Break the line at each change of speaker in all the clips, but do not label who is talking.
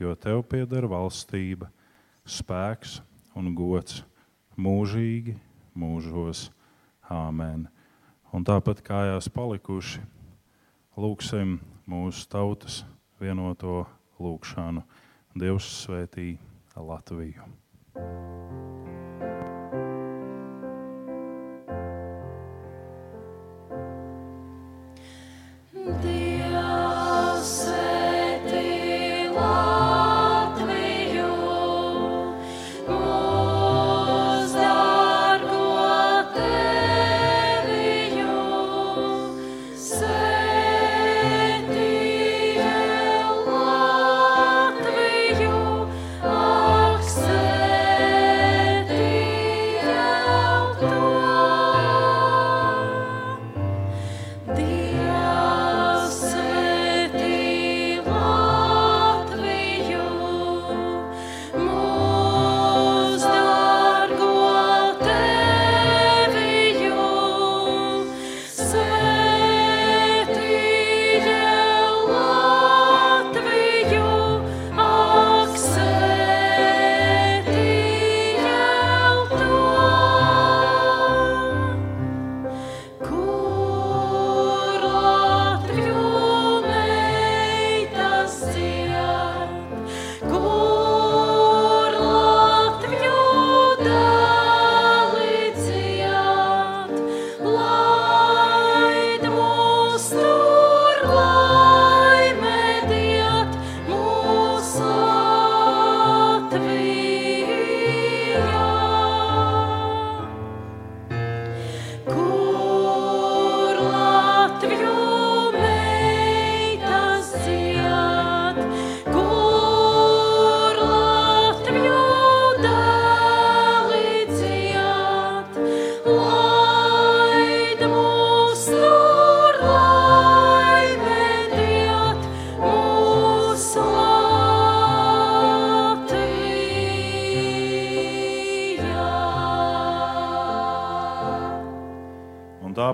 jo tev pieder valstība, spēks un gods mūžīgi, mūžos. Āmen. Un tāpat kājās palikuši, lūgsim mūsu tautas vienoto lūgšanu. Dievs svētī Latviju!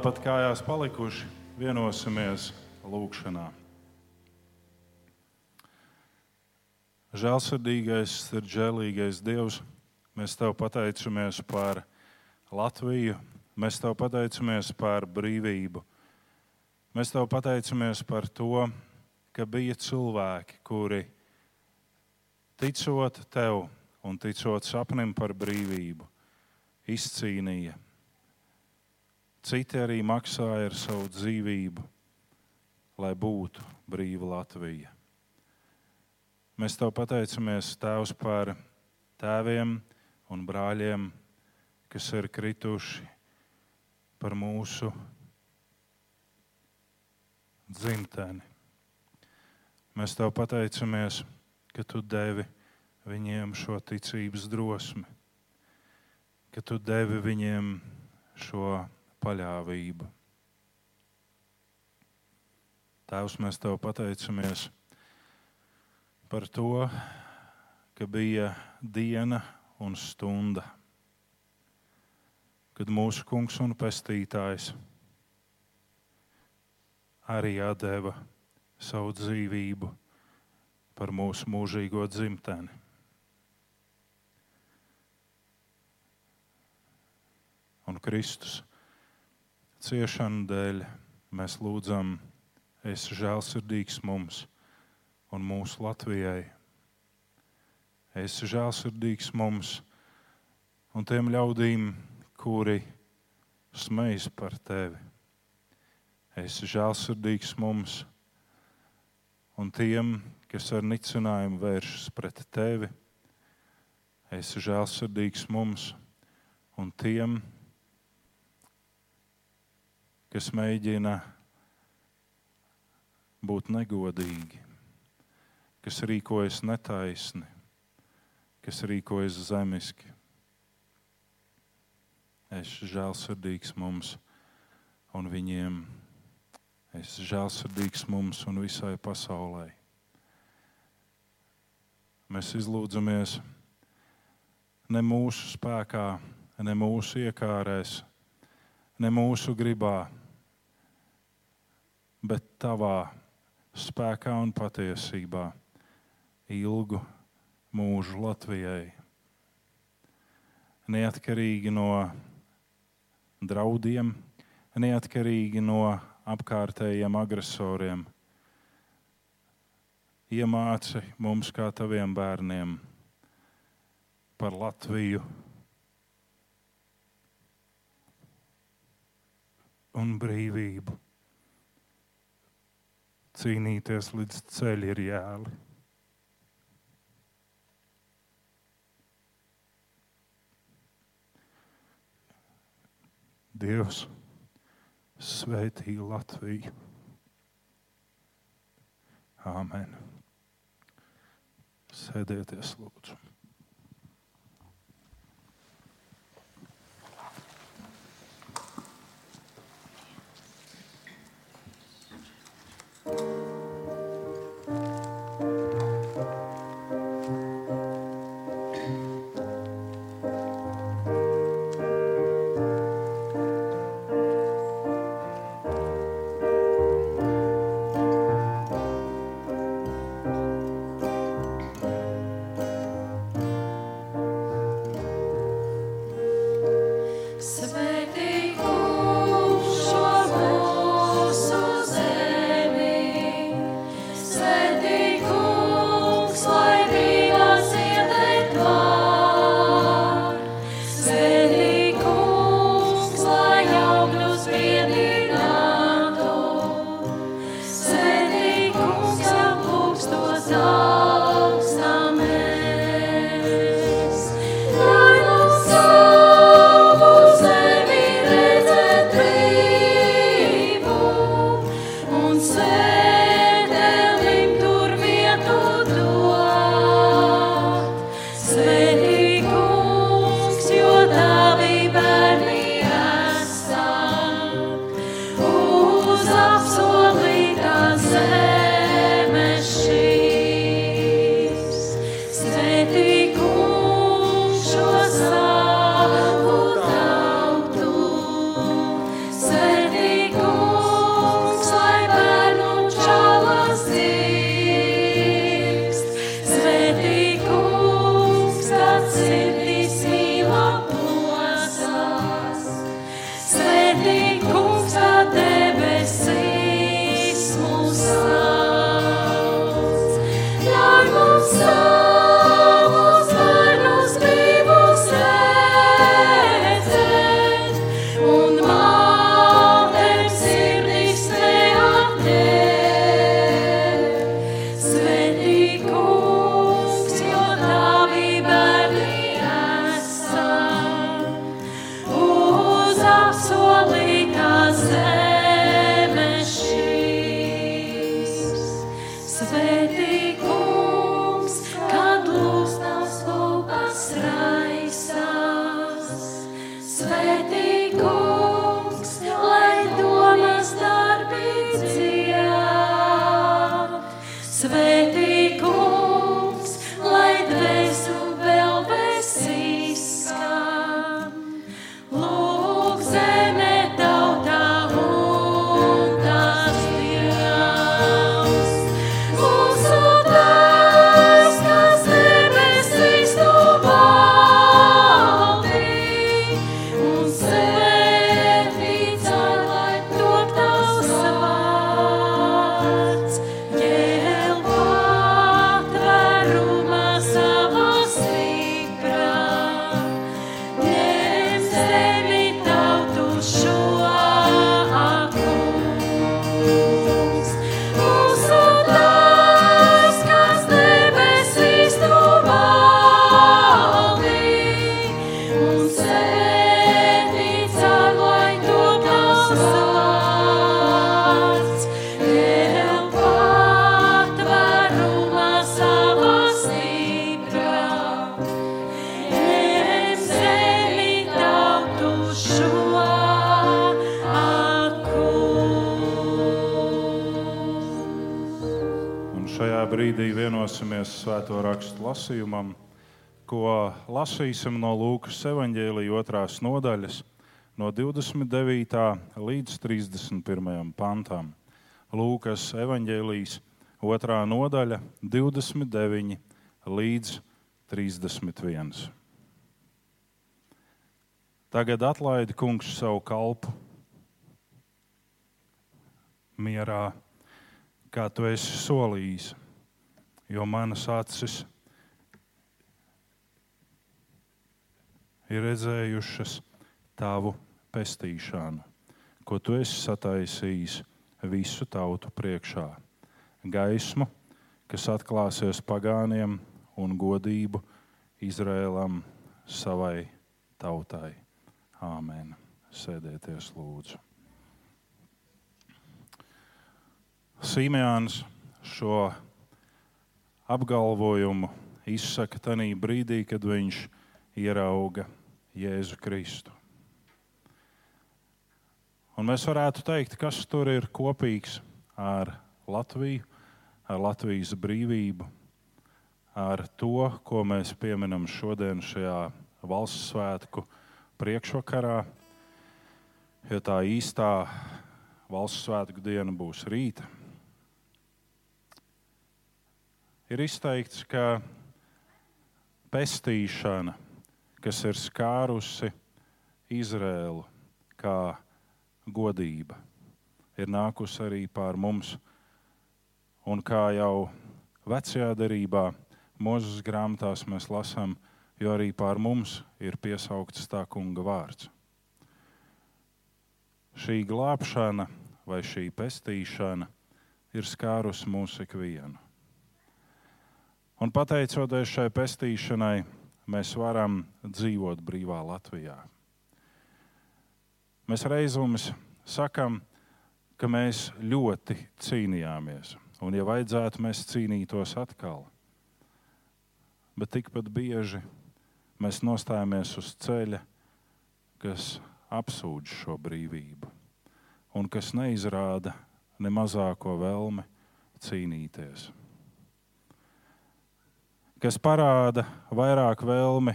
Tāpat kājās palikuši, vienosimies lūgšanā. Žēlsirdīgais ir žēlīgais Dievs. Mēs Tev pateicamies par Latviju, mēs Tev pateicamies par brīvību. Mēs Tev pateicamies par to, ka bija cilvēki, kuri ticot Tev un ticot sapnim par brīvību, izcīnīja Citi arī maksāja ar savu dzīvību, lai būtu brīva Latvija. Mēs tev pateicamies, Tēvs, par tēviem un brāļiem, kas ir krituši par mūsu dzimteni. Mēs tev pateicamies, ka tu devi viņiem šo ticības drosmi, ka tu devi viņiem šo paļāvību. Tēvs, mēs Tev pateicamies par to, ka bija diena un stunda, kad mūsu kungs un pestītājs arī deva savu dzīvību par mūsu mūžīgo dzimteni. Un Kristus ciešanu dēļ mēs lūdzam, esi žēlsirdīgs mums un mūsu Latvijai. Esi žēlsirdīgs mums un tiem ļaudīm, kuri smejas par tevi. Esi žēlsirdīgs mums un tiem, kas ar nicinājumu vēršas pret tevi. Esi žēlsirdīgs mums un tiem, kas kas mēģina būt negodīgi, kas rīkojas netaisni, kas rīkojas zemiski. Es žēlsirdīgs mums un viņiem. Es žēlsirdīgs mums un visai pasaulē. Mēs izlūdzamies ne mūsu spēkā, ne mūsu iekārēs, ne mūsu gribā, bet tavā spēkā un patiesībā ilgu mūžu Latvijai. Neatkarīgi no draudiem, neatkarīgi no apkārtējiem agresoriem. Iemāci mums, kā taviem bērniem, par Latviju un brīvību. Cīnīties līdz ceļi ir jēli. Dievs svētī Latviju. Āmen. Sēdieties, lūdzu. Rakstu lasījumam, ko lasīsim no Lūkas evanģēlīja otrās nodaļas, no 29. līdz 31. pantam. Lūkas evanģēlijas otrā nodaļa, 29 līdz 31. Tagad atlaidi kungs savu kalpu mierā, kā tu esi solījis, jo manas acis ir redzējušas tavu pestīšanu, ko tu esi sataisījis visu tautu priekšā. Gaismu, kas atklāsies pagāniem un godību Izrēlam savai tautai. Āmen. Sēdieties, lūdzu. Sīmēns šo apgalvojumu izsaka tajā brīdī, kad viņš ierauga Jēzu Kristu. Un mēs varētu teikt, kas tur ir kopīgs ar Latviju, ar Latvijas brīvību, ar to, ko mēs pieminam šodien šajā valsts svētku priekšvakarā, jo tā īstā valsts svētku diena būs rīta. Ir izteikts, ka pestīšana, kas ir skārusi Izrēlu kā godība, ir nākusi arī pār mums. Un kā jau vecajā derībā, mūžas grāmatās mēs lasām, jo arī pār mums ir piesaukts tā kunga vārds. Šī glābšana vai šī pestīšana ir skārusi mūsu ikvienu. Un pateicoties šai pestīšanai, mēs varam dzīvot brīvā Latvijā. Mēs reizēm sakām, ka mēs ļoti cīnījāmies, un, ja vajadzētu, mēs cīnītos atkal. Bet tikpat bieži mēs nostājamies uz ceļa, kas apsūdz šo brīvību un kas neizrāda ne mazāko vēlmi cīnīties kas parāda vairāk vēlmi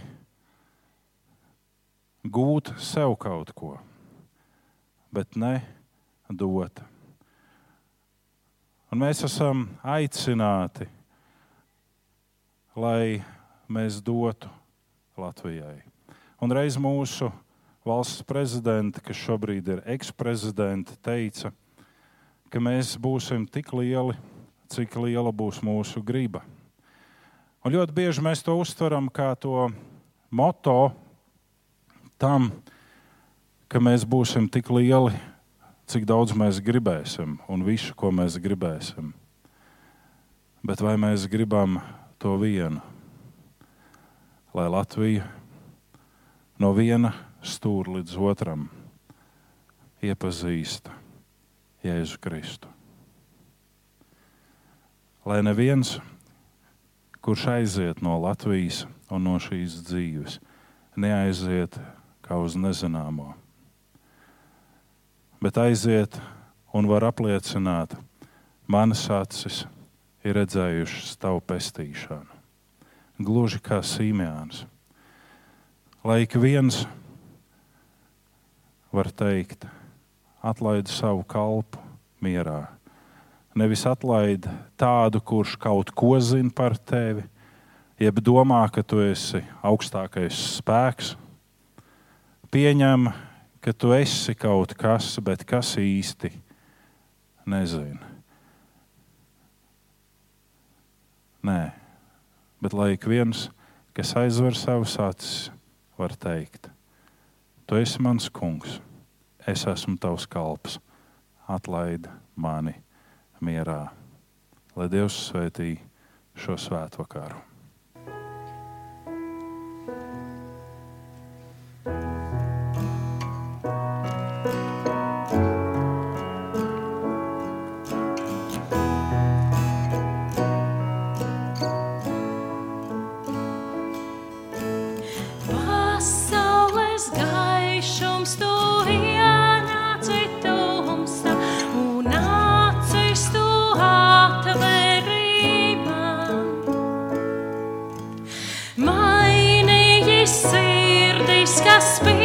gūt sev kaut ko, bet ne dot. Un mēs esam aicināti, lai mēs dotu Latvijai. Un reiz mūsu valsts prezidents, kas šobrīd ir eksprezidents, teica, ka mēs būsim tik lieli, cik liela būs mūsu griba. Un ļoti bieži mēs to uztveram kā to moto tam, ka mēs būsim tik lieli, cik daudz mēs gribēsim un visu, ko mēs gribēsim. Bet vai mēs gribam to vienu? Lai Latvija no viena stūra līdz otram iepazīst Jēzu Kristu. Lai neviens kurš aiziet no Latvijas un no šīs dzīves, neaiziet kā uz nezināmo, bet aiziet un var apliecināt, manas acis ir redzējušas tavu pestīšanu. Gluži kā Sīmēns. Lai ik viens var teikt, atlaid savu kalpu mierā Nevis atlaid tādu, kurš kaut ko zina par tevi, jeb domā, ka tu esi augstākais spēks. Pieņem, ka tu esi kaut kas, bet kas īsti nezina. Nē, bet lai ik viens, kas aizver savus acis, var teikt, tu esi mans kungs, es esmu tavs kalps, atlaidi mani mierā. Lai Dievs svētī šo svētvakaru. Pasaules gaišums tu ir. grasping.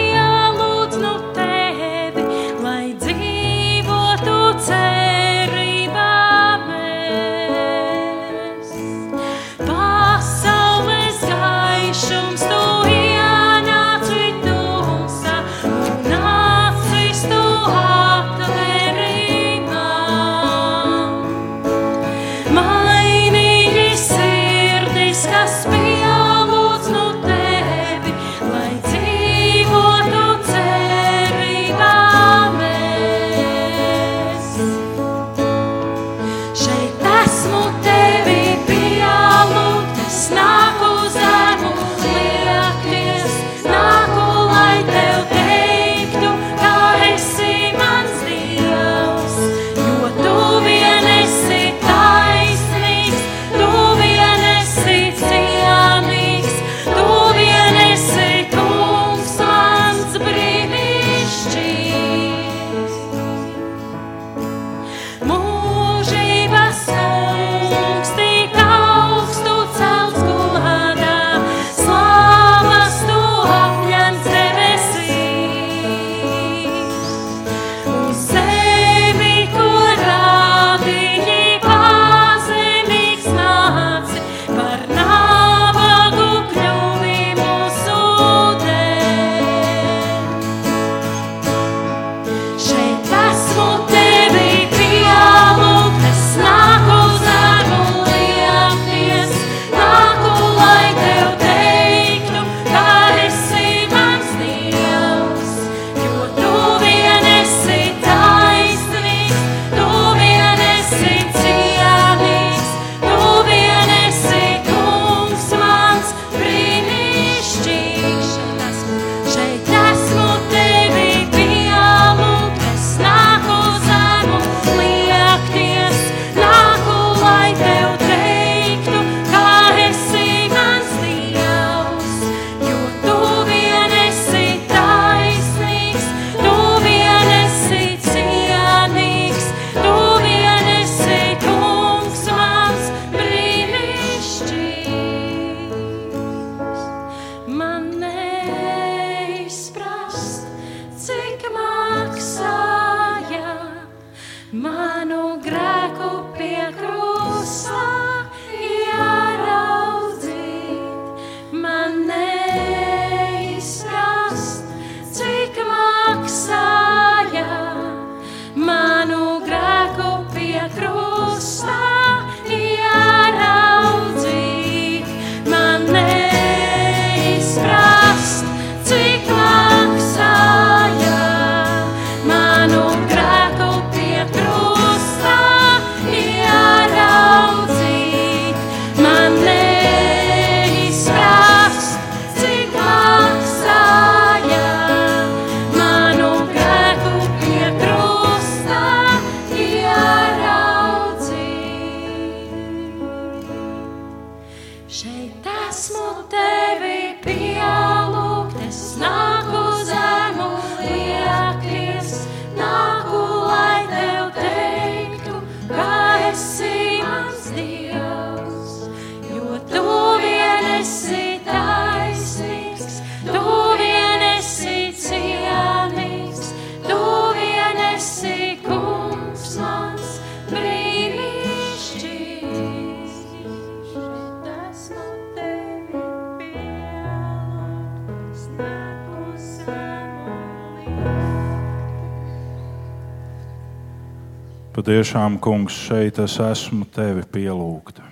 Patiešām, kungs, šeit es esmu tevi pielūgta,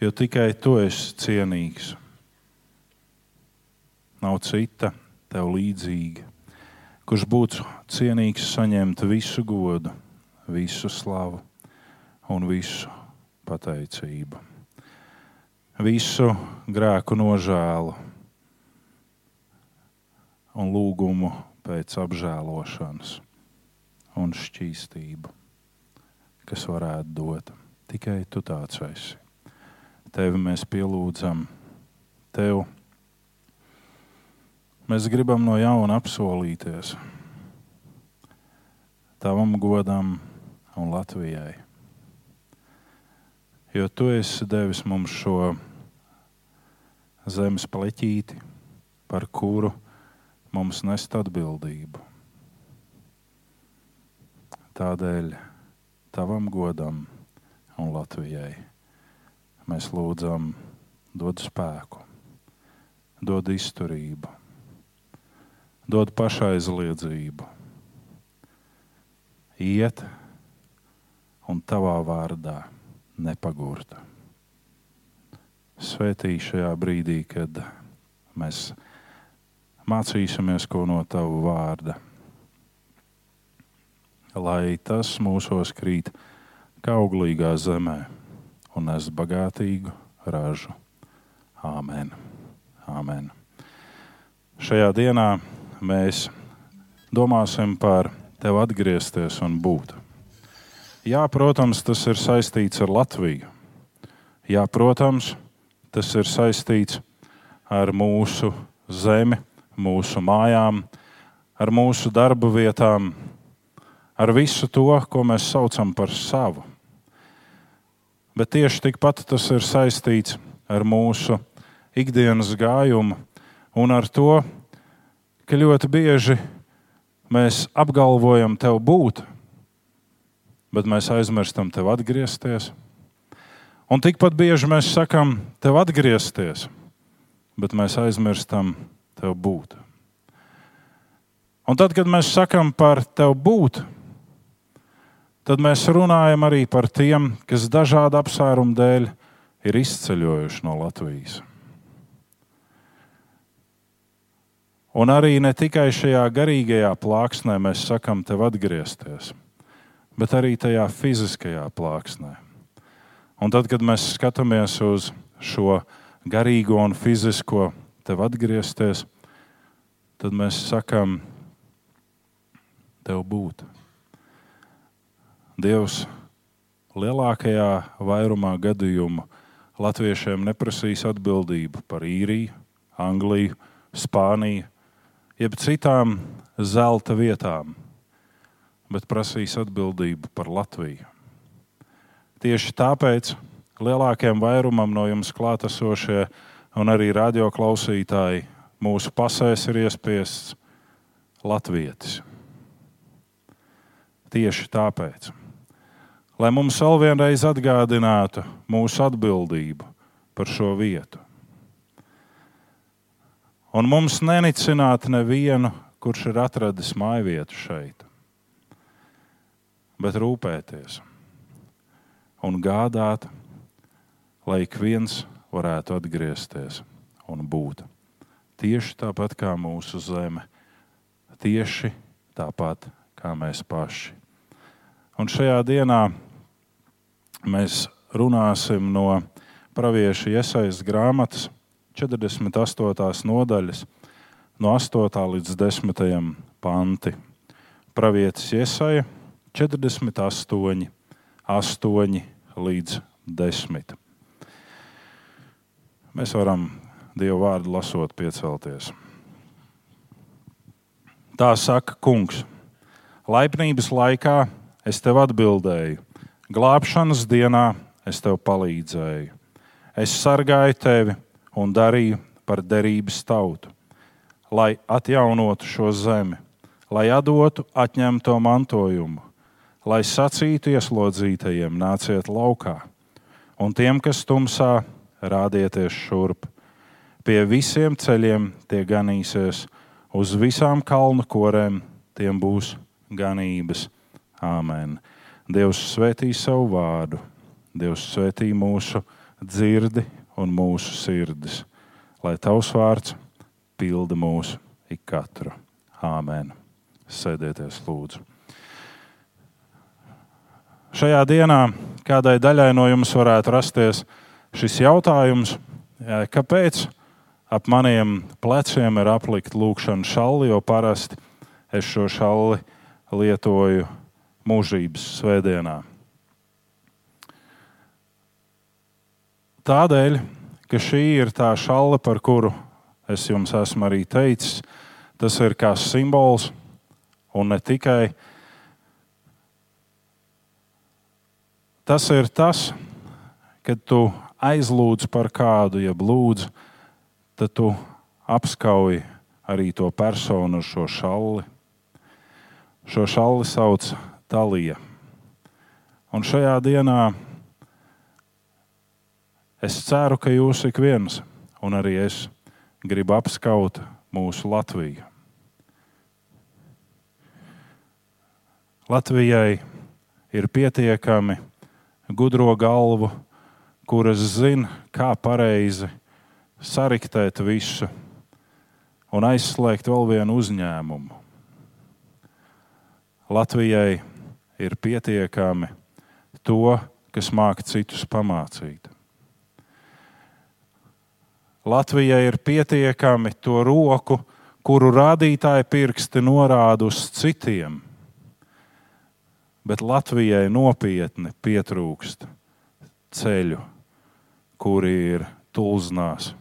jo tikai tu esi cienīgs. Nav cita tev līdzīga, kurš būtu cienīgs saņemt visu godu, visu slavu un visu pateicību, visu grēku nožēlu un lūgumu pēc apžēlošanas un šķīstību kas varētu dot. Tikai tu tāds esi. Tevi mēs pielūdzam, tev. Mēs gribam no jauna apsolīties tavam godam un Latvijai. Jo tu esi devis mums šo zemes pleķīti, par kuru mums nest atbildību. Tādēļ tavam godam un Latvijai. Mēs lūdzam, dod spēku, dod izturību, dod pašaizliedzību, iet un tavā vārdā nepagurta. Svētī šajā brīdī, kad mēs mācīsimies ko no tavu vārda, lai tas mūsos krīt kā auglīgā zemē un nes bagātīgu ražu. Āmen. Āmen. Šajā dienā mēs domāsim par tevi atgriezties un būt. Jā, protams, tas ir saistīts ar Latviju. Jā, protams, tas ir saistīts ar mūsu zemi, mūsu mājām, ar mūsu darba vietām, ar visu to, ko mēs saucam par savu. Bet tieši tikpat tas ir saistīts ar mūsu ikdienas gājumu un ar to, ka ļoti bieži mēs apgalvojam tev būt, bet mēs aizmirstam tev atgriezties. Un tikpat bieži mēs sakām, tev atgriezties, bet mēs aizmirstam tev būt. Un tad, kad mēs sakām par tev būt, tad mēs runājam arī par tiem, kas dažādu apsvērumu dēļ ir izceļojuši no Latvijas. Un arī ne tikai šajā garīgajā plāksnē mēs sakām, tev atgriezties, bet arī tajā fiziskajā plāksnē. Un tad, kad mēs skatāmies uz šo garīgo un fizisko tev atgriezties, tad mēs sakām, tev būt. Dievs lielākajā vairumā gadījumu latviešiem neprasīs atbildību par īriju, Angliju, Spāniju, jeb citām zelta vietām, bet prasīs atbildību par Latviju. Tieši tāpēc lielākajam vairumam no jums klātesošie un arī radioklausītāji mūsu pasēs ir iespiests latvietis. Tieši tāpēc, lai mums vēl vienreiz atgādinātu mūsu atbildību par šo vietu. Un mums nenicinātu nevienu, kurš ir atradis māju vietu šeit, bet rūpēties un gādāt, lai ik viens varētu atgriezties un būt. Tieši tāpat kā mūsu zeme, tieši tāpat kā mēs paši. Un šajā dienā mēs runāsim no pravieša iesaistas grāmatas 48. nodaļas, no 8. līdz 10. panti. Pravietis iesaja 48, 8 līdz 10. Mēs varam Dievu vārdu lasot, piecelties. Tā saka kungs. Laipnības laikā es tev atbildēju, glābšanas dienā es tev palīdzēju. Es sargāju tevi un darīju par derības tautu, lai atjaunotu šo zemi, lai dotu atņemto mantojumu, lai sacītu ieslodzītajiem, nāciet laukā, un tiem, kas tumsā, rādieties šurp. Pie visiem ceļiem tie ganīsies, uz visām kalnu korēm tiem būs ganības. Āmen. Dievs svētī savu vārdu, Dievs svētī mūsu dzirdi un mūsu sirdis, lai tavs vārds pilda mūsu ikatru. Āmen. Sēdieties, lūdzu. Šajā dienā kādai daļai no jums varētu rasties šis jautājums, kāpēc ap maniem pleciem ir aplikta lūkšana šalli, jo parasti es šo šalli lietoju mūžības svētdienā. Tādēļ, ka šī ir tā šalla, par kuru es jums esmu arī teicis, tas ir kā simbols un ne tikai Tas ir tas, kad tu aizlūdz par kādu, ja lūdz, tad tu apskauj arī to personu ar šo šalli. Šo šalli sauc Talija. Un šajā dienā es ceru, ka jūs ik viens, un arī es, gribu apskaut mūsu Latviju. Latvijai ir pietiekami gudro galvu, kuras zina, kā pareizi sariktēt visu un aizslēgt vēl vienu uzņēmumu. Latvijai ir pietiekami to, kas māca citus pamācīt. Latvijai ir pietiekami to roku, kuru rādītāji pirksti norāda uz citiem, bet Latvijai nopietni pietrūkst ceļu, kuri ir tulznās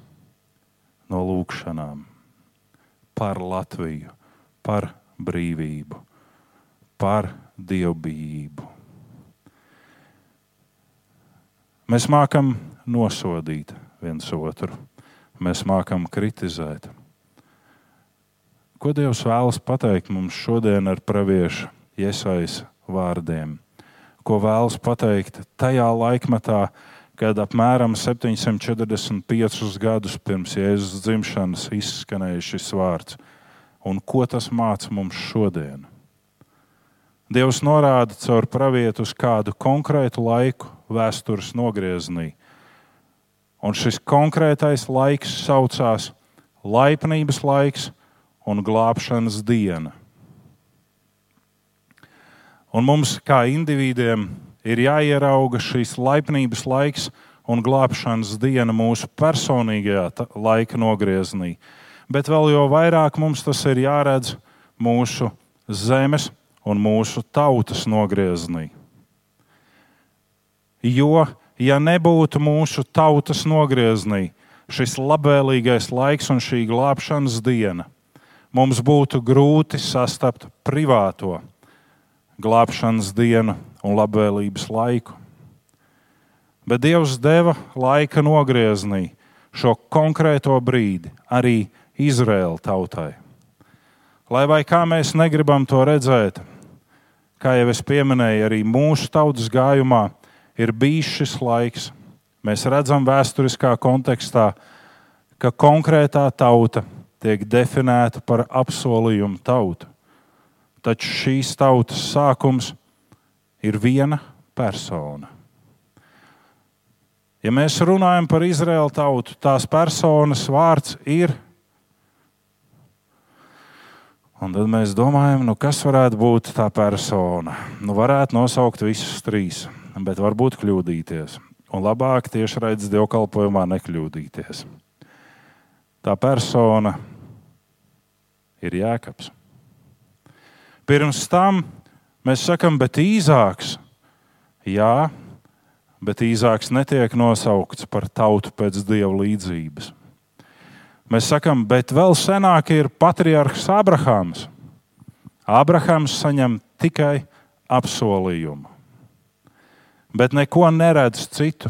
no lūkšanām par Latviju, par brīvību, par dievbijību. Mēs mākam nosodīt viens otru, mēs mākam kritizēt. Ko Dievs vēlas pateikt mums šodien ar praviešu iesaistību vārdiem? Ko vēlas pateikt tajā laikmetā, kad apmēram 745 gadus pirms Jēzus dzimšanas izskanēja šis vārds, un ko tas māca mums šodien? Dievs norāda caur pravietu uz kādu konkrētu laiku, vēstures nogriezienī. Un šis konkrētais laiks saucās laipnības laiks un glābšanas diena. Un mums, kā individiem, ir jāierauga šīs laipnības laiks un glābšanas diena mūsu personīgajā laika nogriezienī. Bet vēl jau vairāk mums tas ir jāredz mūsu zemes un mūsu tautas nogriezienī. Jo, ja nebūtu mūsu tautas nogriezienī šis labvēlīgais laiks un šī glābšanas diena, mums būtu grūti sastapt privāto glābšanas dienu un labvēlības laiku. Bet Dievs deva laika nogriezienī šo konkrēto brīdi arī Izraēla tautai. Lai vai kā mēs negribam to redzēt, kā jau es pieminēju, arī mūsu tautas gājumā ir bijis šis laiks. Mēs redzam vēsturiskā kontekstā, ka konkrētā tauta tiek definēta par apsolījumu tautu. Taču šīs tautas sākums ir viena persona. Ja mēs runājam par Izraēlu tautu, tās personas vārds ir. Un tad mēs domājam, nu kas varētu būt tā persona. Nu, varētu nosaukt visus trīs bet varbūt kļūdīties. Un labāk tieši redzes dievkalpojumā nekļūdīties. Tā persona ir jēkabs. Pirms tam mēs sakām, bet īzāks. Jā, bet īzāks netiek nosaukts par tautu pēc dieva līdzības. Mēs sakām, bet vēl senāk ir patriarchs Abrahams. Abrahams saņem tikai apsolījumu bet neko neredz citu,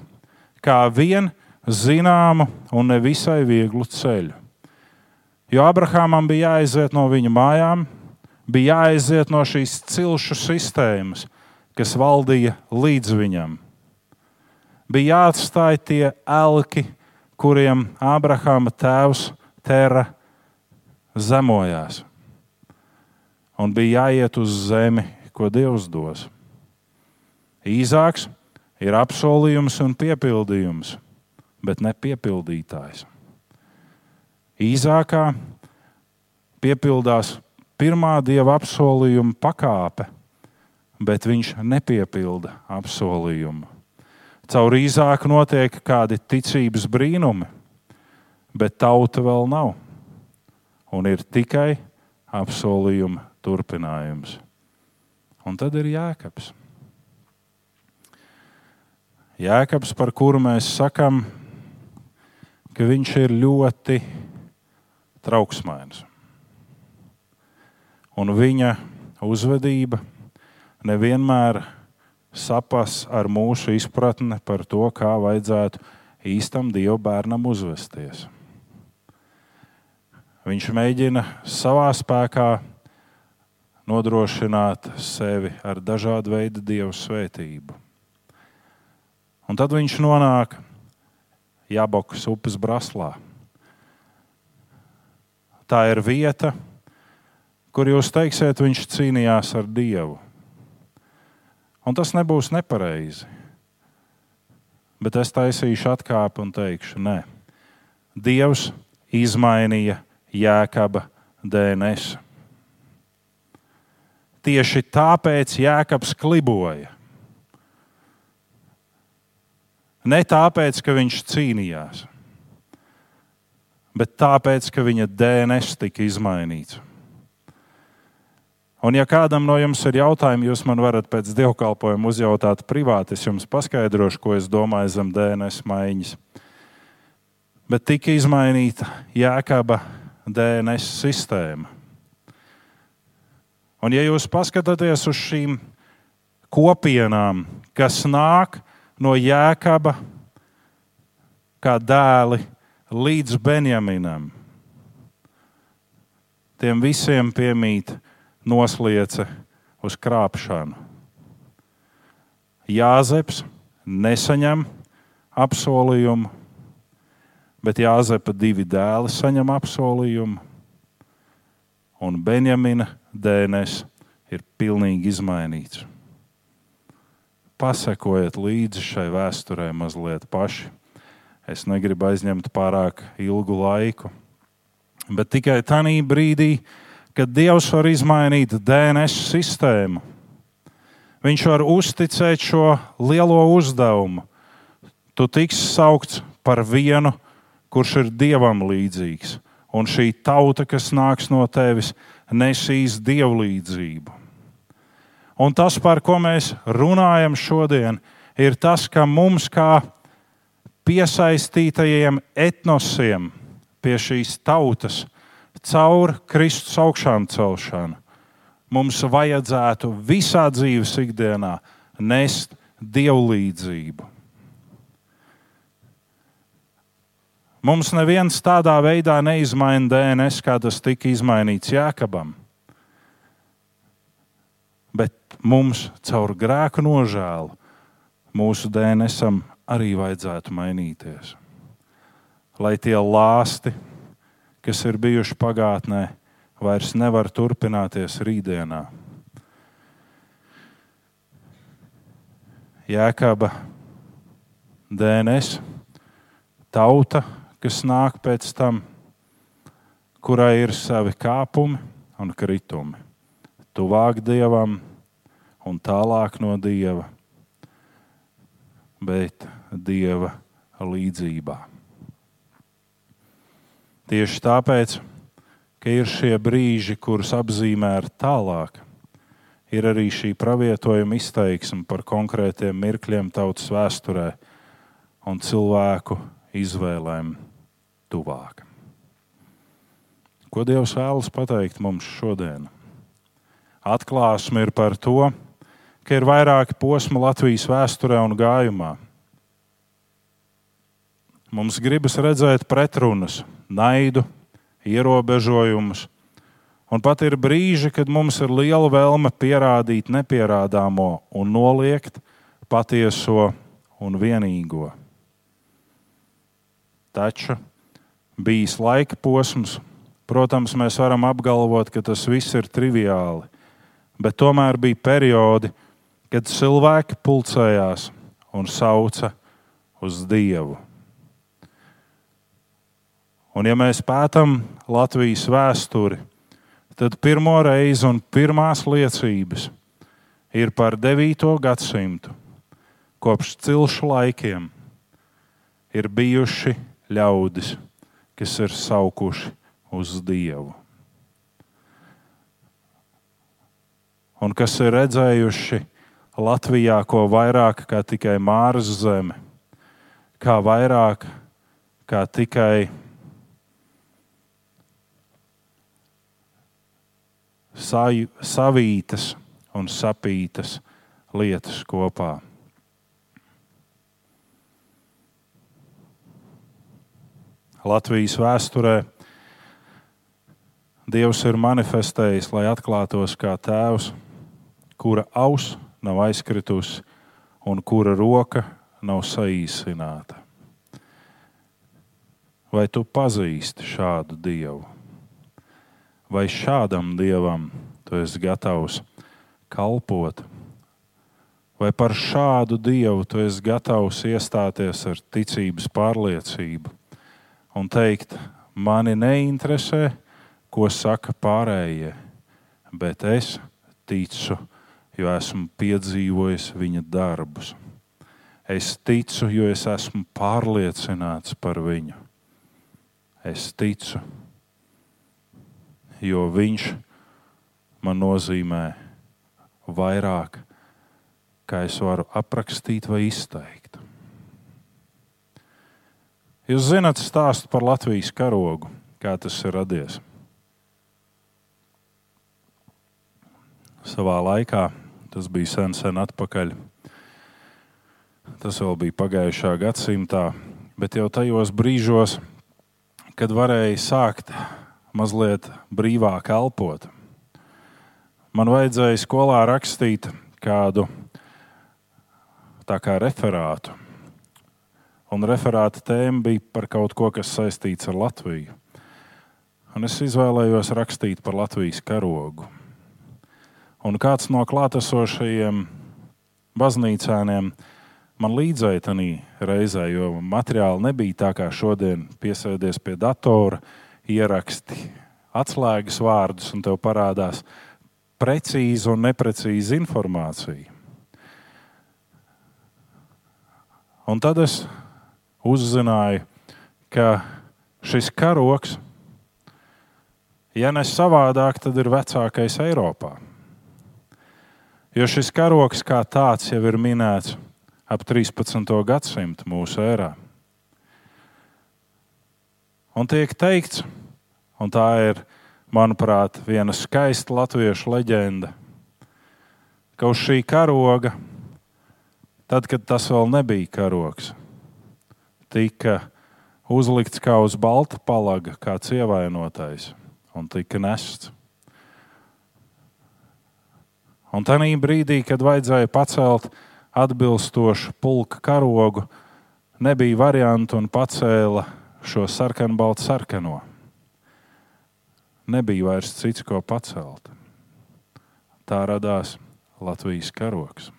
kā vien zināmu un nevisai vieglu ceļu. Jo Abrahamam bija jāaiziet no viņa mājām, bija jāaiziet no šīs cilšu sistēmas, kas valdīja līdz viņam. Bija jāatstāj tie elki, kuriem Abrahama tēvs Tera zemojās. Un bija jāiet uz zemi, ko Dievs dos. Īzāks ir apsolījums un piepildījums, bet ne piepildītājs. Īzākā piepildās pirmā dieva apsolījuma pakāpe, bet viņš nepiepilda apsolījumu. Caur īzāku notiek kādi ticības brīnumi, bet tauta vēl nav. Un ir tikai apsolījuma turpinājums. Un tad ir jēkabs. Jēkabs, par kuru mēs sakām, ka viņš ir ļoti trauksmains. Un viņa uzvedība nevienmēr sapas ar mūsu izpratni par to, kā vajadzētu īstam dievu bērnam uzvesties. Viņš mēģina savā spēkā nodrošināt sevi ar dažādu veidu dievu svētību. Un tad viņš nonāk Jābokas upes braslā. Tā ir vieta, kur jūs teiksiet, viņš cīnījās ar Dievu. Un tas nebūs nepareizi. Bet es taisīšu atkāpi un teikšu, nē, Dievs izmainīja Jēkaba DNS. Tieši tāpēc Jēkabs kliboja. Ne tāpēc, ka viņš cīnījās, bet tāpēc, ka viņa DNS tika izmainīts. Un, ja kādam no jums ir jautājumi, jūs man varat pēc dievkalpojuma uzjautāt privāti. Es jums paskaidrošu, ko es domāju zem DNS maiņas. Bet tika izmainīta Jēkaba DNS sistēma. Un, ja jūs paskatāties uz šīm kopienām, kas nāk no Jēkaba kā dēli līdz Benjaminam, tiem visiem piemīt nosliece uz krāpšanu. Jāzeps nesaņem apsolījumu, bet Jāzepa divi dēli saņem apsolījumu, un Benjamina DNS ir pilnīgi izmainīts. Pasekojiet līdzi šai vēsturē mazliet paši. Es negribu aizņemt pārāk ilgu laiku, bet tikai tajā brīdī, kad Dievs var izmainīt DNS sistēmu, Viņš var uzticēt šo lielo uzdevumu. Tu tiksi saukts par vienu, kurš ir dievam līdzīgs, un šī tauta, kas nāks no tevis, nesīs dievlīdzību. Un tas, par ko mēs runājam šodien, ir tas, ka mums, kā piesaistītajiem etnosiem pie šīs tautas, caur Kristus augšām celšanu, mums vajadzētu visā dzīves ikdienā nest dievlīdzību. Mums neviens tādā veidā neizmaina DNS, kā tas tika izmainīts Jēkabam. Bet mums caur grēku nožēlu mūsu DNSam arī vajadzētu mainīties. Lai tie lāsti, kas ir bijuši pagātnē, vairs nevar turpināties rītdienā. Jēkaba DNS, tauta, kas nāk pēc tam, kurai ir savi kāpumi un kritumi. Tuvāk dievam un tālāk no dieva, bet dieva līdzībā. Tieši tāpēc, ka ir šie brīži, kurus apzīmē ar tālāk, ir arī šī pravietojuma izteiksme par konkrētiem mirkļiem tautas vēsturē un cilvēku izvēlēm tuvāk. Ko Dievs vēlas pateikt mums šodien? Atklāsme ir par to, ka ir vairāki posmi Latvijas vēsturē un gājumā. Mums gribas redzēt pretrunas, naidu, ierobežojumus, un pat ir brīži, kad mums ir liela vēlme pierādīt nepierādāmo un noliegt patieso un vienīgo. Taču bijis laika posms. Protams, mēs varam apgalvot, ka tas viss ir triviāli, bet tomēr bija periodi, kad cilvēki pulcējās un sauca uz Dievu. Un, ja mēs pētām Latvijas vēsturi, tad pirmo reizi un pirmās liecības ir par 9. gadsimtu. Kopš cilšu laikiem ir bijuši ļaudis, kas ir saukuši uz Dievu. Un kas ir redzējuši Latvijā ko vairāk kā tikai Māras zeme, kā vairāk kā tikai savītas un sapītas lietas kopā. Latvijas vēsturē Dievs ir manifestējis, lai atklātos kā tēvs, kura auss nav aizkritusi un kura roka nav saīsināta. Vai tu pazīsti šādu dievu? Vai šādam dievam tu esi gatavs kalpot? Vai par šādu dievu tu esi gatavs iestāties ar ticības pārliecību un teikt, mani neinteresē, ko saka pārējie, bet es ticu, jo esmu piedzīvojis viņa darbus. Es ticu, jo es esmu pārliecināts par viņu. Es ticu, jo viņš man nozīmē vairāk, kā es varu aprakstīt vai izteikt. Jūs zināt stāstu par Latvijas karogu, kā tas ir radies. savā laikā. Tas bija sen, sen atpakaļ. Tas vēl bija pagājušā gadsimtā, bet jau tajos brīžos, kad varēja sākt mazliet brīvāk elpot, man vajadzēja skolā rakstīt kādu kā referātu. Un referāta tēma bija par kaut ko, kas saistīts ar Latviju. Un es izvēlējos rakstīt par Latvijas karogu. Un kāds no klātesošajiem baznīcēniem man līdzēja tajā reizē, jo materiāli nebija tā kā šodien, piesēdies pie datora, ieraksti atslēgas vārdus, un tev parādās precīza un neprecīza informācija. Un tad es uzzināju, ka šis karoks, ja ne savādāk, tad ir vecākais Eiropā. Jo šis karoks kā tāds jau ir minēts ap 13. gadsimtu mūsu ērā. Un tiek teikts, un tā ir, manuprāt, viena skaista latviešu leģenda, ka uz šī karoga, tad, kad tas vēl nebija karoks, tika uzlikts kā uz balta palaga, kāds ievainotais, un tika nests. Un tajā brīdī, kad vajadzēja pacelt atbilstošu pulka karogu, nebija variantu un pacēla šo sarkanu, baltu sarkano. Nebija vairs cits, ko pacelt. Tā radās Latvijas karoks.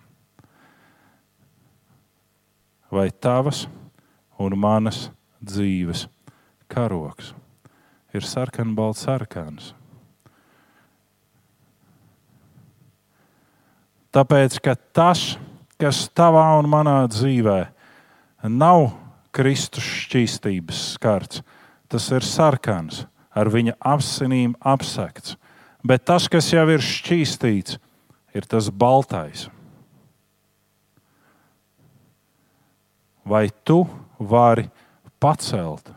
Vai tavas un manas dzīves karoks ir sarkanu, balts, sarkans? Tāpēc, ka tas, kas tavā un manā dzīvē nav Kristus šķīstības skarts, tas ir sarkans, ar viņa asinīm apsekts. Bet tas, kas jau ir šķīstīts, ir tas baltais. Vai tu vari pacelt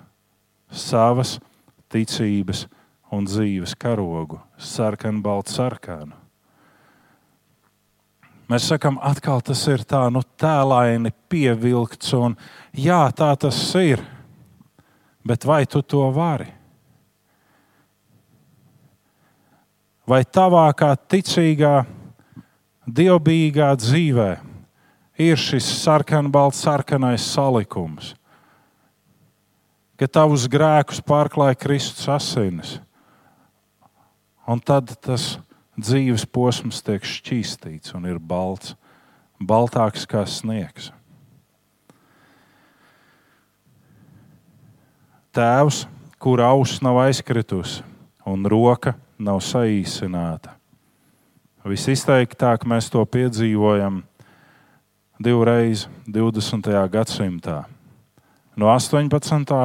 savas ticības un dzīves karogu, sarkanu, baltu sarkanu? Mēs sakām, atkal tas ir tā, nu, tēlaini pievilkts, un jā, tā tas ir. Bet vai tu to vari? Vai tavā kā ticīgā, dievbijīgā dzīvē ir šis sarkanbalts, sarkanais salikums, ka tavus grēkus pārklāja Kristus asinis, un tad tas ir dzīves posms tiek šķīstīts un ir balts, baltāks kā sniegs. Tēvs, kura auss nav aizkritusi un roka nav saīsināta. Visizteiktāk mēs to piedzīvojam divreiz 20. gadsimtā. No 18.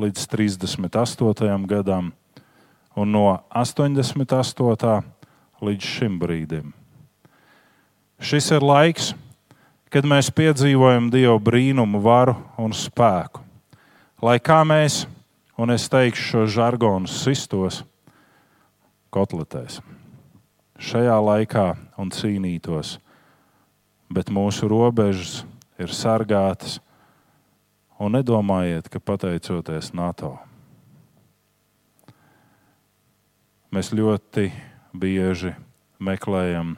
līdz 38. gadam un no 88 līdz šim brīdim. Šis ir laiks, kad mēs piedzīvojam Dieva brīnumu, varu un spēku. Lai kā mēs, un es teikšu šo žargonu, sistos kotletēs šajā laikā un cīnītos, bet mūsu robežas ir sargātas. Un nedomājiet, ka pateicoties NATO mēs ļoti bieži meklējam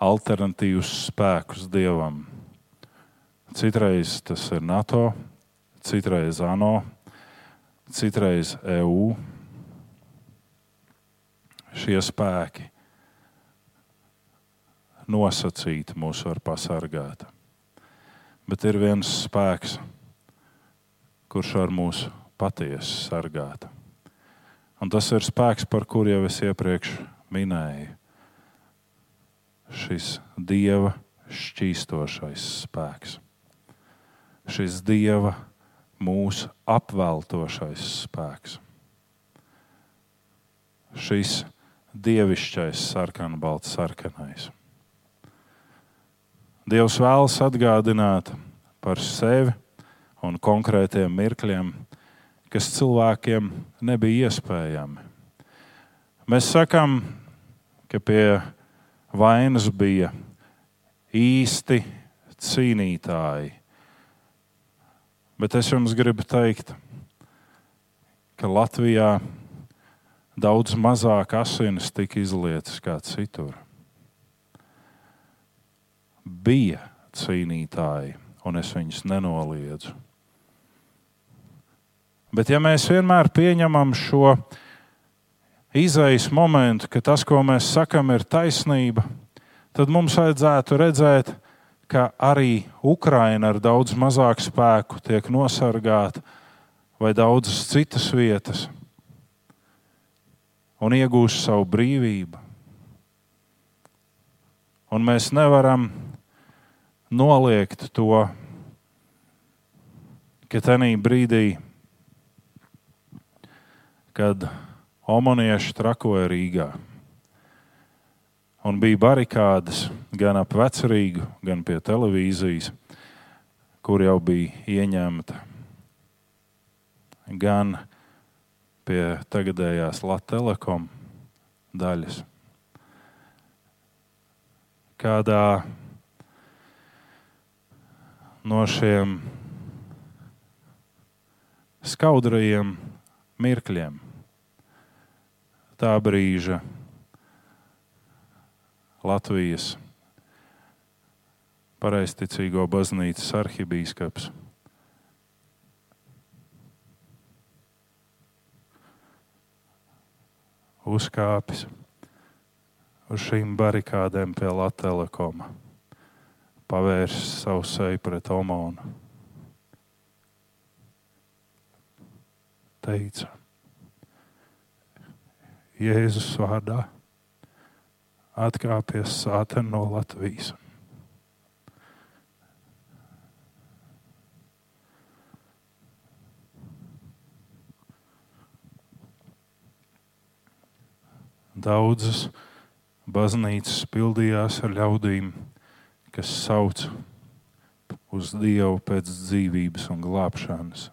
alternatīvus spēkus dievam. Citreiz tas ir NATO, citreiz ANO, citreiz EU. Šie spēki nosacīti mūs var pasargāt. Bet ir viens spēks, kurš var mūs patiesi sargāt. Un tas ir spēks, par kuru jau es iepriekš minēju. Šis dieva šķīstošais spēks, šis dieva mūsu apveltošais spēks, šis dievišķais sarkanbalts sarkanais. Dievs vēlas atgādināt par sevi un konkrētiem mirkļiem, kas cilvēkiem nebija iespējami. Mēs sakām, ka pie vainas bija īsti cīnītāji. Bet es jums gribu teikt, ka Latvijā daudz mazāk asinis tika izlietas kā citur bija cīnītāji, un es viņus nenoliedzu. Bet ja mēs vienmēr pieņemam šo izējas momentu, ka tas, ko mēs sakam, ir taisnība, tad mums vajadzētu redzēt, ka arī Ukraina ar daudz mazāku spēku tiek nosargāta vai daudzas citas vietas un iegūst savu brīvību. Un mēs nevaram noliegt to, ka tajā brīdī, kad omanieši trakoja Rīgā, un bija barikādas gan ap vecrīgu, gan pie televīzijas, kur jau bija ieņemta, gan pie tagadējās Latvijas daļas. Kādā no šiem skaudrajiem mirkļiem, tā brīža Latvijas pareizticīgo baznīcas arhibīskaps. Uzkāpis uz šīm barikādēm pie Latvijas telekoma pavērsis savu seju pret Omonu. Teica, Jēzus vārdā atkāpies sāten no Latvijas. Daudzas baznīcas pildījās ar ļaudīm, kas sauc uz Dievu pēc dzīvības un glābšanas.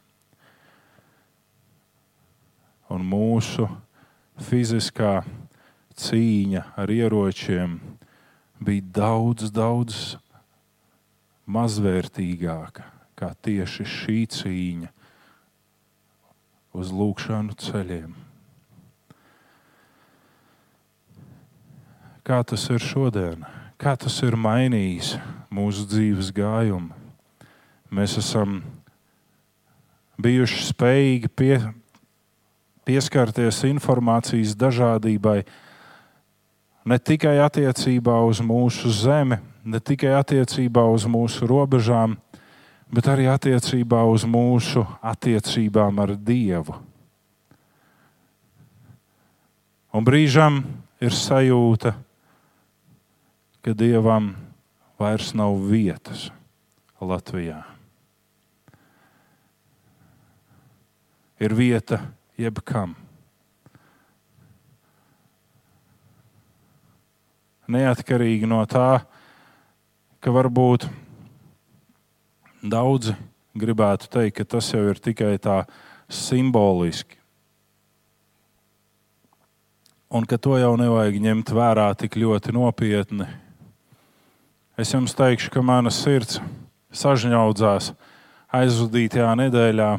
Un mūsu fiziskā cīņa ar ieročiem bija daudz, daudz mazvērtīgāka kā tieši šī cīņa uz lūkšanu ceļiem. Kā tas ir šodien? kā tas ir mainījis mūsu dzīves gājumu. Mēs esam bijuši spējīgi pie, pieskarties informācijas dažādībai ne tikai attiecībā uz mūsu zemi, ne tikai attiecībā uz mūsu robežām, bet arī attiecībā uz mūsu attiecībām ar Dievu. Un brīžam ir sajūta, ka dievam vairs nav vietas Latvijā. Ir vieta jebkam. Neatkarīgi no tā, ka varbūt daudzi gribētu teikt, ka tas jau ir tikai tā simboliski. Un ka to jau nevajag ņemt vērā tik ļoti nopietni, Es jums teikšu, ka mana sirds sažņaudzās aizvadītajā nedēļā,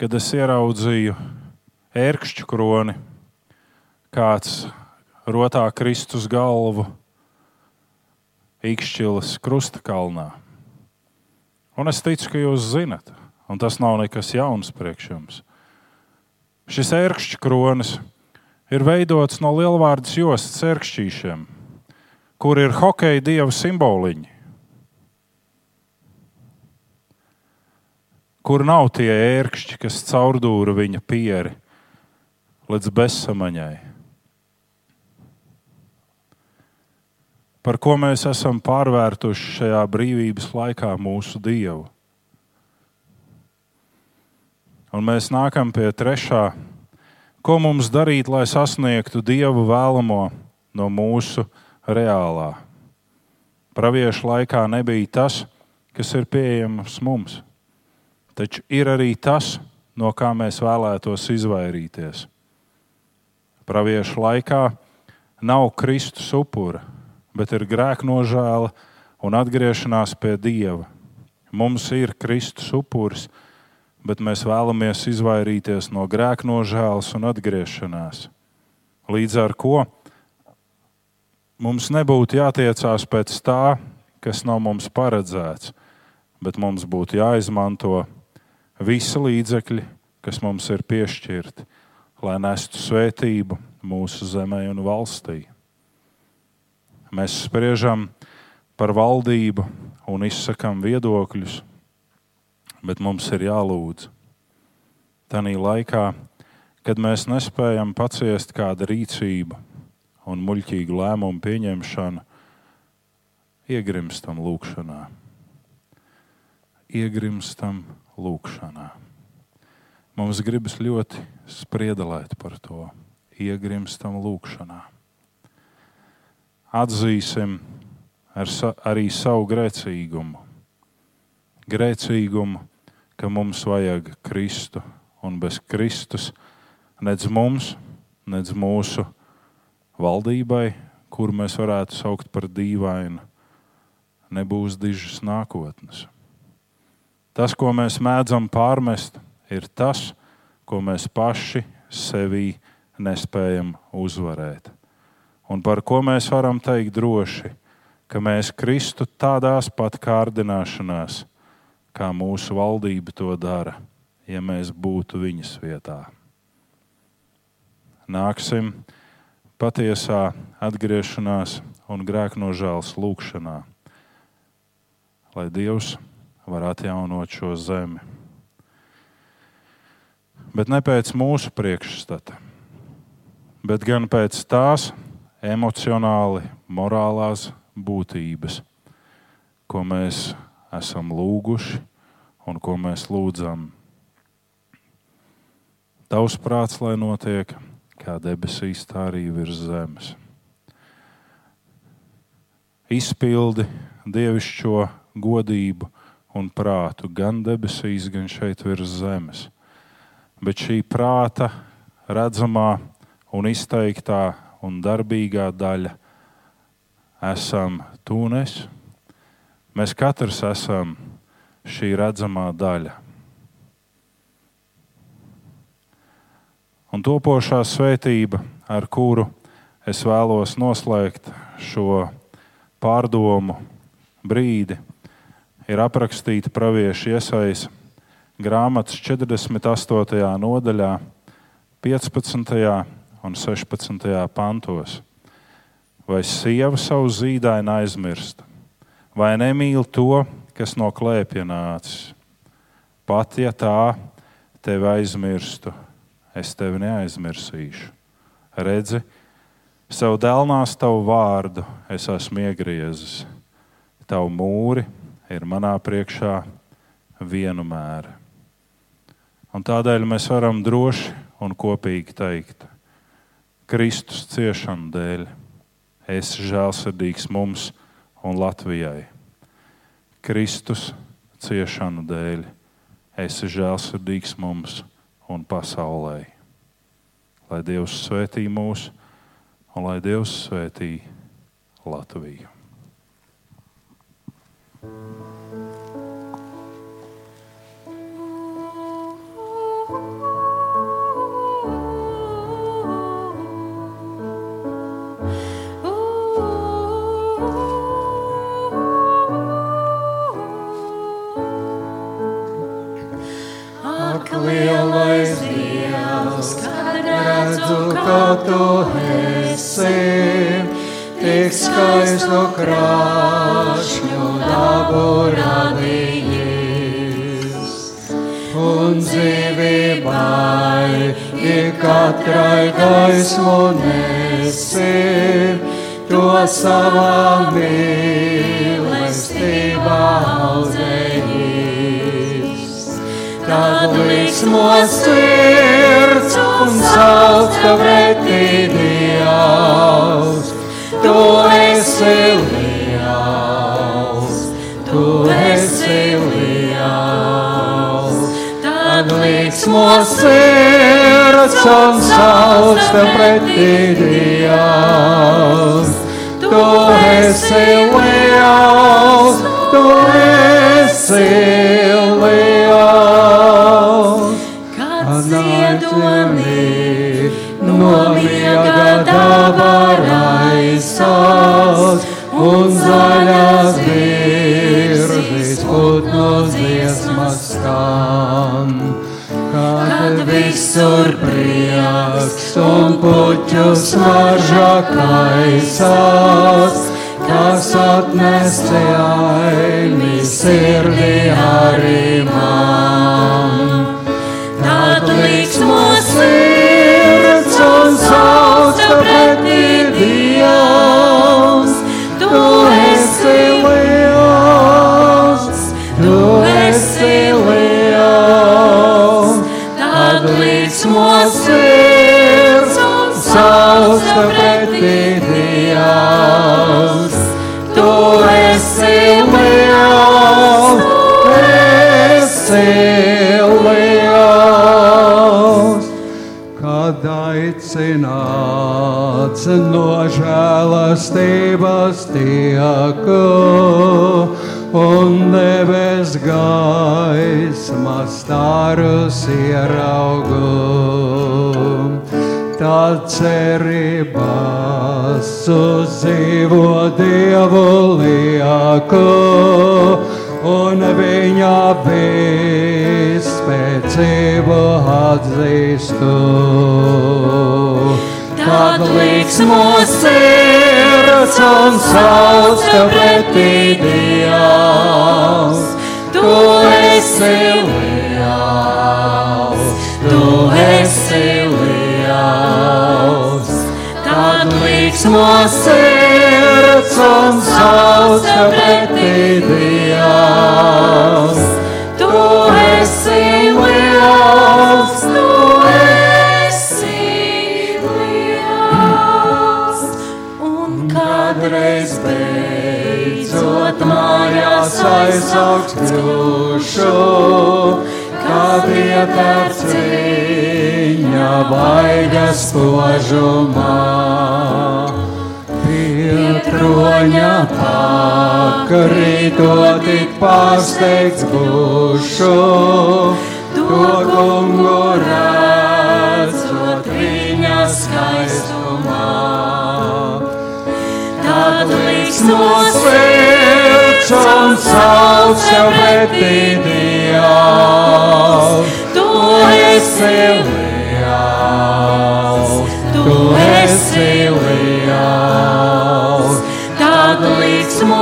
kad es ieraudzīju ērkšķu kroni, kāds rotā Kristus galvu Ikšķilas krusta kalnā. Un es ticu, ka jūs zinat, un tas nav nekas jauns priekš jums. Šis ērkšķa kronis ir veidots no lielvārdas jostas ērkšķīšiem, kur ir hokeja dieva simboliņi. Kur nav tie ērkšķi, kas caurdūra viņa pieri līdz bezsamaņai. Par ko mēs esam pārvērtuši šajā brīvības laikā mūsu Dievu. Un mēs nākam pie trešā, ko mums darīt, lai sasniegtu Dievu vēlamo no mūsu reālā. Praviešu laikā nebija tas, kas ir pieejams mums, taču ir arī tas, no kā mēs vēlētos izvairīties. Praviešu laikā nav Kristus upura, bet ir grēknožēla un atgriešanās pie Dieva. Mums ir Kristus upuris, bet mēs vēlamies izvairīties no grēknožēlas un atgriešanās. Līdz ar to mums nebūtu jātiecās pēc tā, kas nav mums paredzēts, bet mums būtu jāizmanto visi līdzekļi, kas mums ir piešķirti lai nestu svētību mūsu zemē un valstī. Mēs spriežam par valdību un izsakām viedokļus, bet mums ir jālūdz. Tanī laikā, kad mēs nespējam paciest kādu rīcību un muļķīgu lēmumu pieņemšanu, iegrimstam lūkšanā. Iegrimstam lūkšanā. Mums gribas ļoti spriedelēt par to, iegrimstam lūkšanā. Atzīsim ar sa arī savu grēcīgumu. Grēcīgumu, ka mums vajag Kristu, un bez Kristus nedz mums, nedz mūsu valdībai, kur mēs varētu saukt par dīvainu, nebūs dižas nākotnes. Tas, ko mēs mēdzam pārmest, ir tas, ko mēs paši sevī nespējam uzvarēt. Un par ko mēs varam teikt droši, ka mēs kristu tādās pat kārdināšanās, kā mūsu valdība to dara, ja mēs būtu viņas vietā. Nāksim patiesā atgriešanās un grēknožēlas lūgšanā, lai Dievs var atjaunot šo zemi bet ne pēc mūsu priekšstata, bet gan pēc tās emocionāli, morālās būtības, ko mēs esam lūguši un ko mēs lūdzam. Tavs prāts, lai notiek kā debesīs, tā arī virs zemes. Izpildi dievišķo godību un prātu gan debesīs, gan šeit virs zemes bet šī prāta redzamā un izteiktā un darbīgā daļa esam tūnes. Mēs katrs esam šī redzamā daļa. Un topošā svētība, ar kuru es vēlos noslēgt šo pārdomu brīdi, ir aprakstīta pravieša iesaistība grāmatas 48. nodaļā, 15. un 16. pantos. Vai sieva savu zīdaini aizmirst, vai nemīl to, kas no klēpja nācis? Pat ja tā tevi aizmirstu, es tevi neaizmirsīšu. Redzi, savu dēlnās tavu vārdu es esmu iegriezis. Tavu mūri ir manā priekšā vienu mēru. Un tādēļ mēs varam droši un kopīgi teikt, Kristus ciešanu dēļ, esi žēlsirdīgs mums un Latvijai. Kristus ciešanu dēļ, esi žēlsirdīgs mums un pasaulē. Lai Dievs svētī mūs un lai Dievs svētī Latviju. thank you
tev pretī Dievs, tu esi liels, tu esi puķu smarža kaisās, kas atnesi aini sirdī arī tev pretī Dievs. Tu esi liels, esi liels. Kad aicināts no žēlastības tieku un debes gaisma starus ieraugu. Tad cerībās uz dzīvo Dievu lieku un viņa vispēcību atzīstu. Tad liksmo sirds un sauc tev pretī Dievs. Tu esi liels, tu esi liels. Tad liksmo sirds un sauc tev pretī Dievs. Tu esi liels, tu esi
liels. Un
Kādreiz beidzot mājās aizaugs kļūšu, kad ietērts viņa vaigas spožumā. Pie troņa pakarīto tik pārsteigts būšu, to kungu redzot viņa skaistumā. Tad liks no sirds un sauc tev pretī Dievs. Tu esi liels, tu esi liels. Tad liks no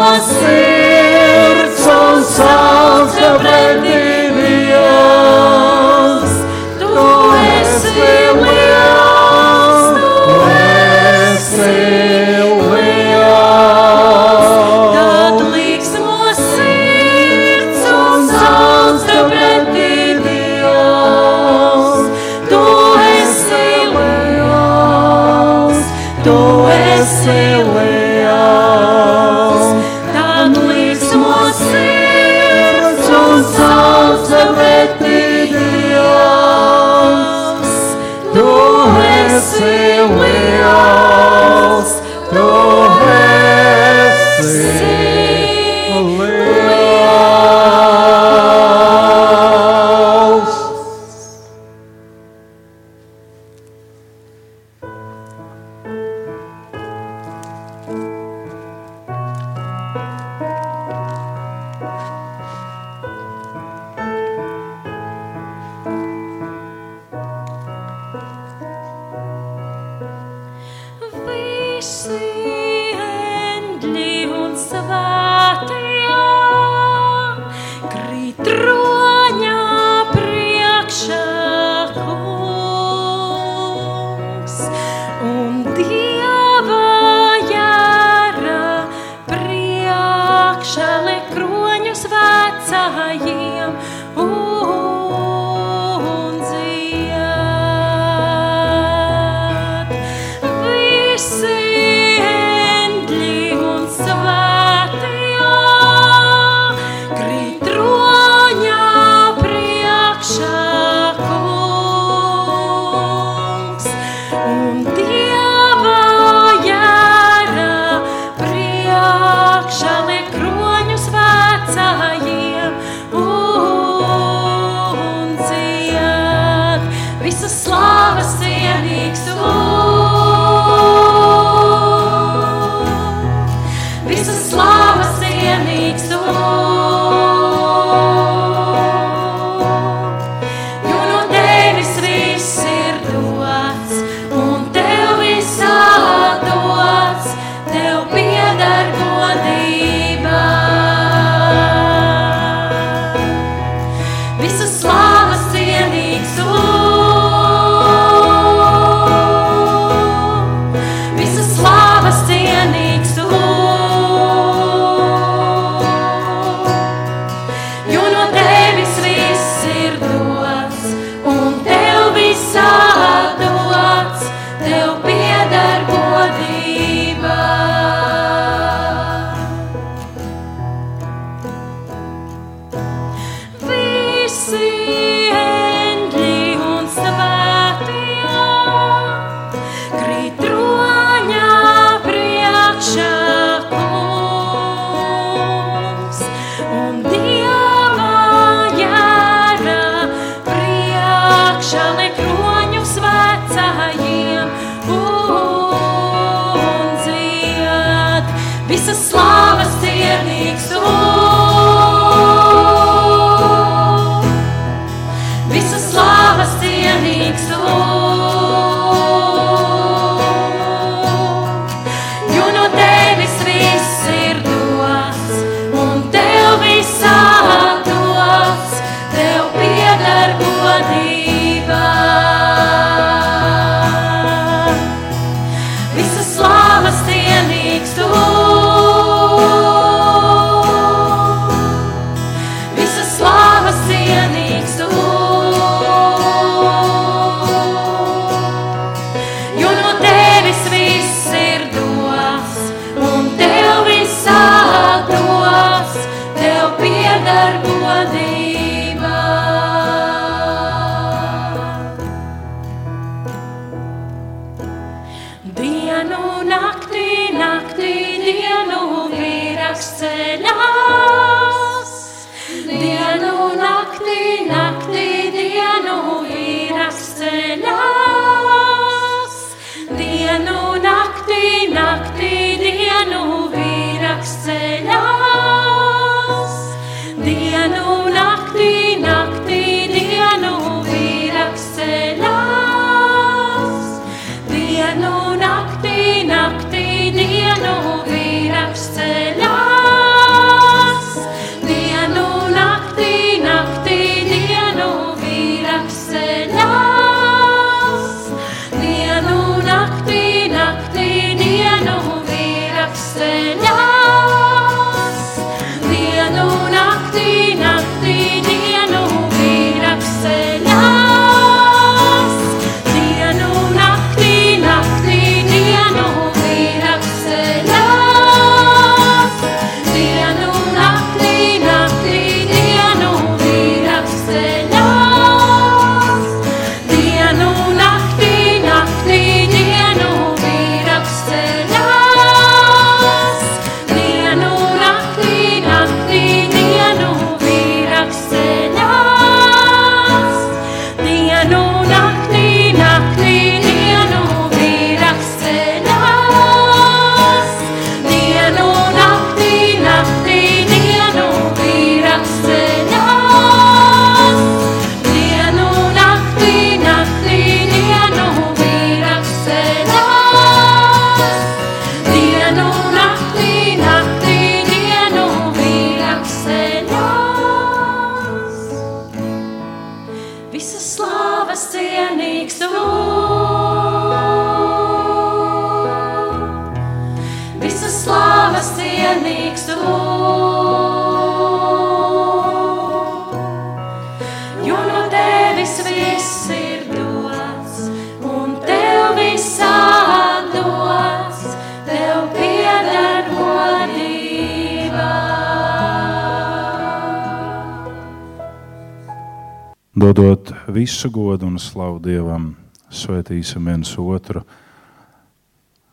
visu godu un slavu Dievam, svētīsim viens otru.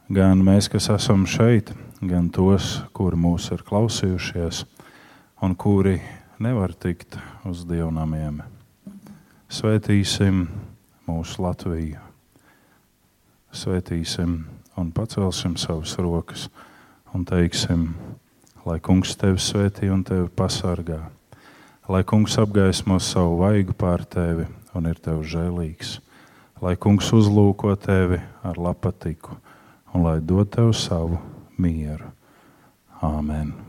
Gan mēs, kas esam šeit, gan tos, kuri mūs ir klausījušies, un kuri nevar tikt uz dievnamiem. Svētīsim mūsu Latviju, svētīsim un pacelsim savas rokas un teiksim, lai Kungs tevi svētī un tevi pasargā, lai Kungs apgaismo savu vaigu pār tevi un ir tev žēlīgs, lai Kungs uzlūko tevi ar lapatiku un lai dod tev savu mieru. Āmen!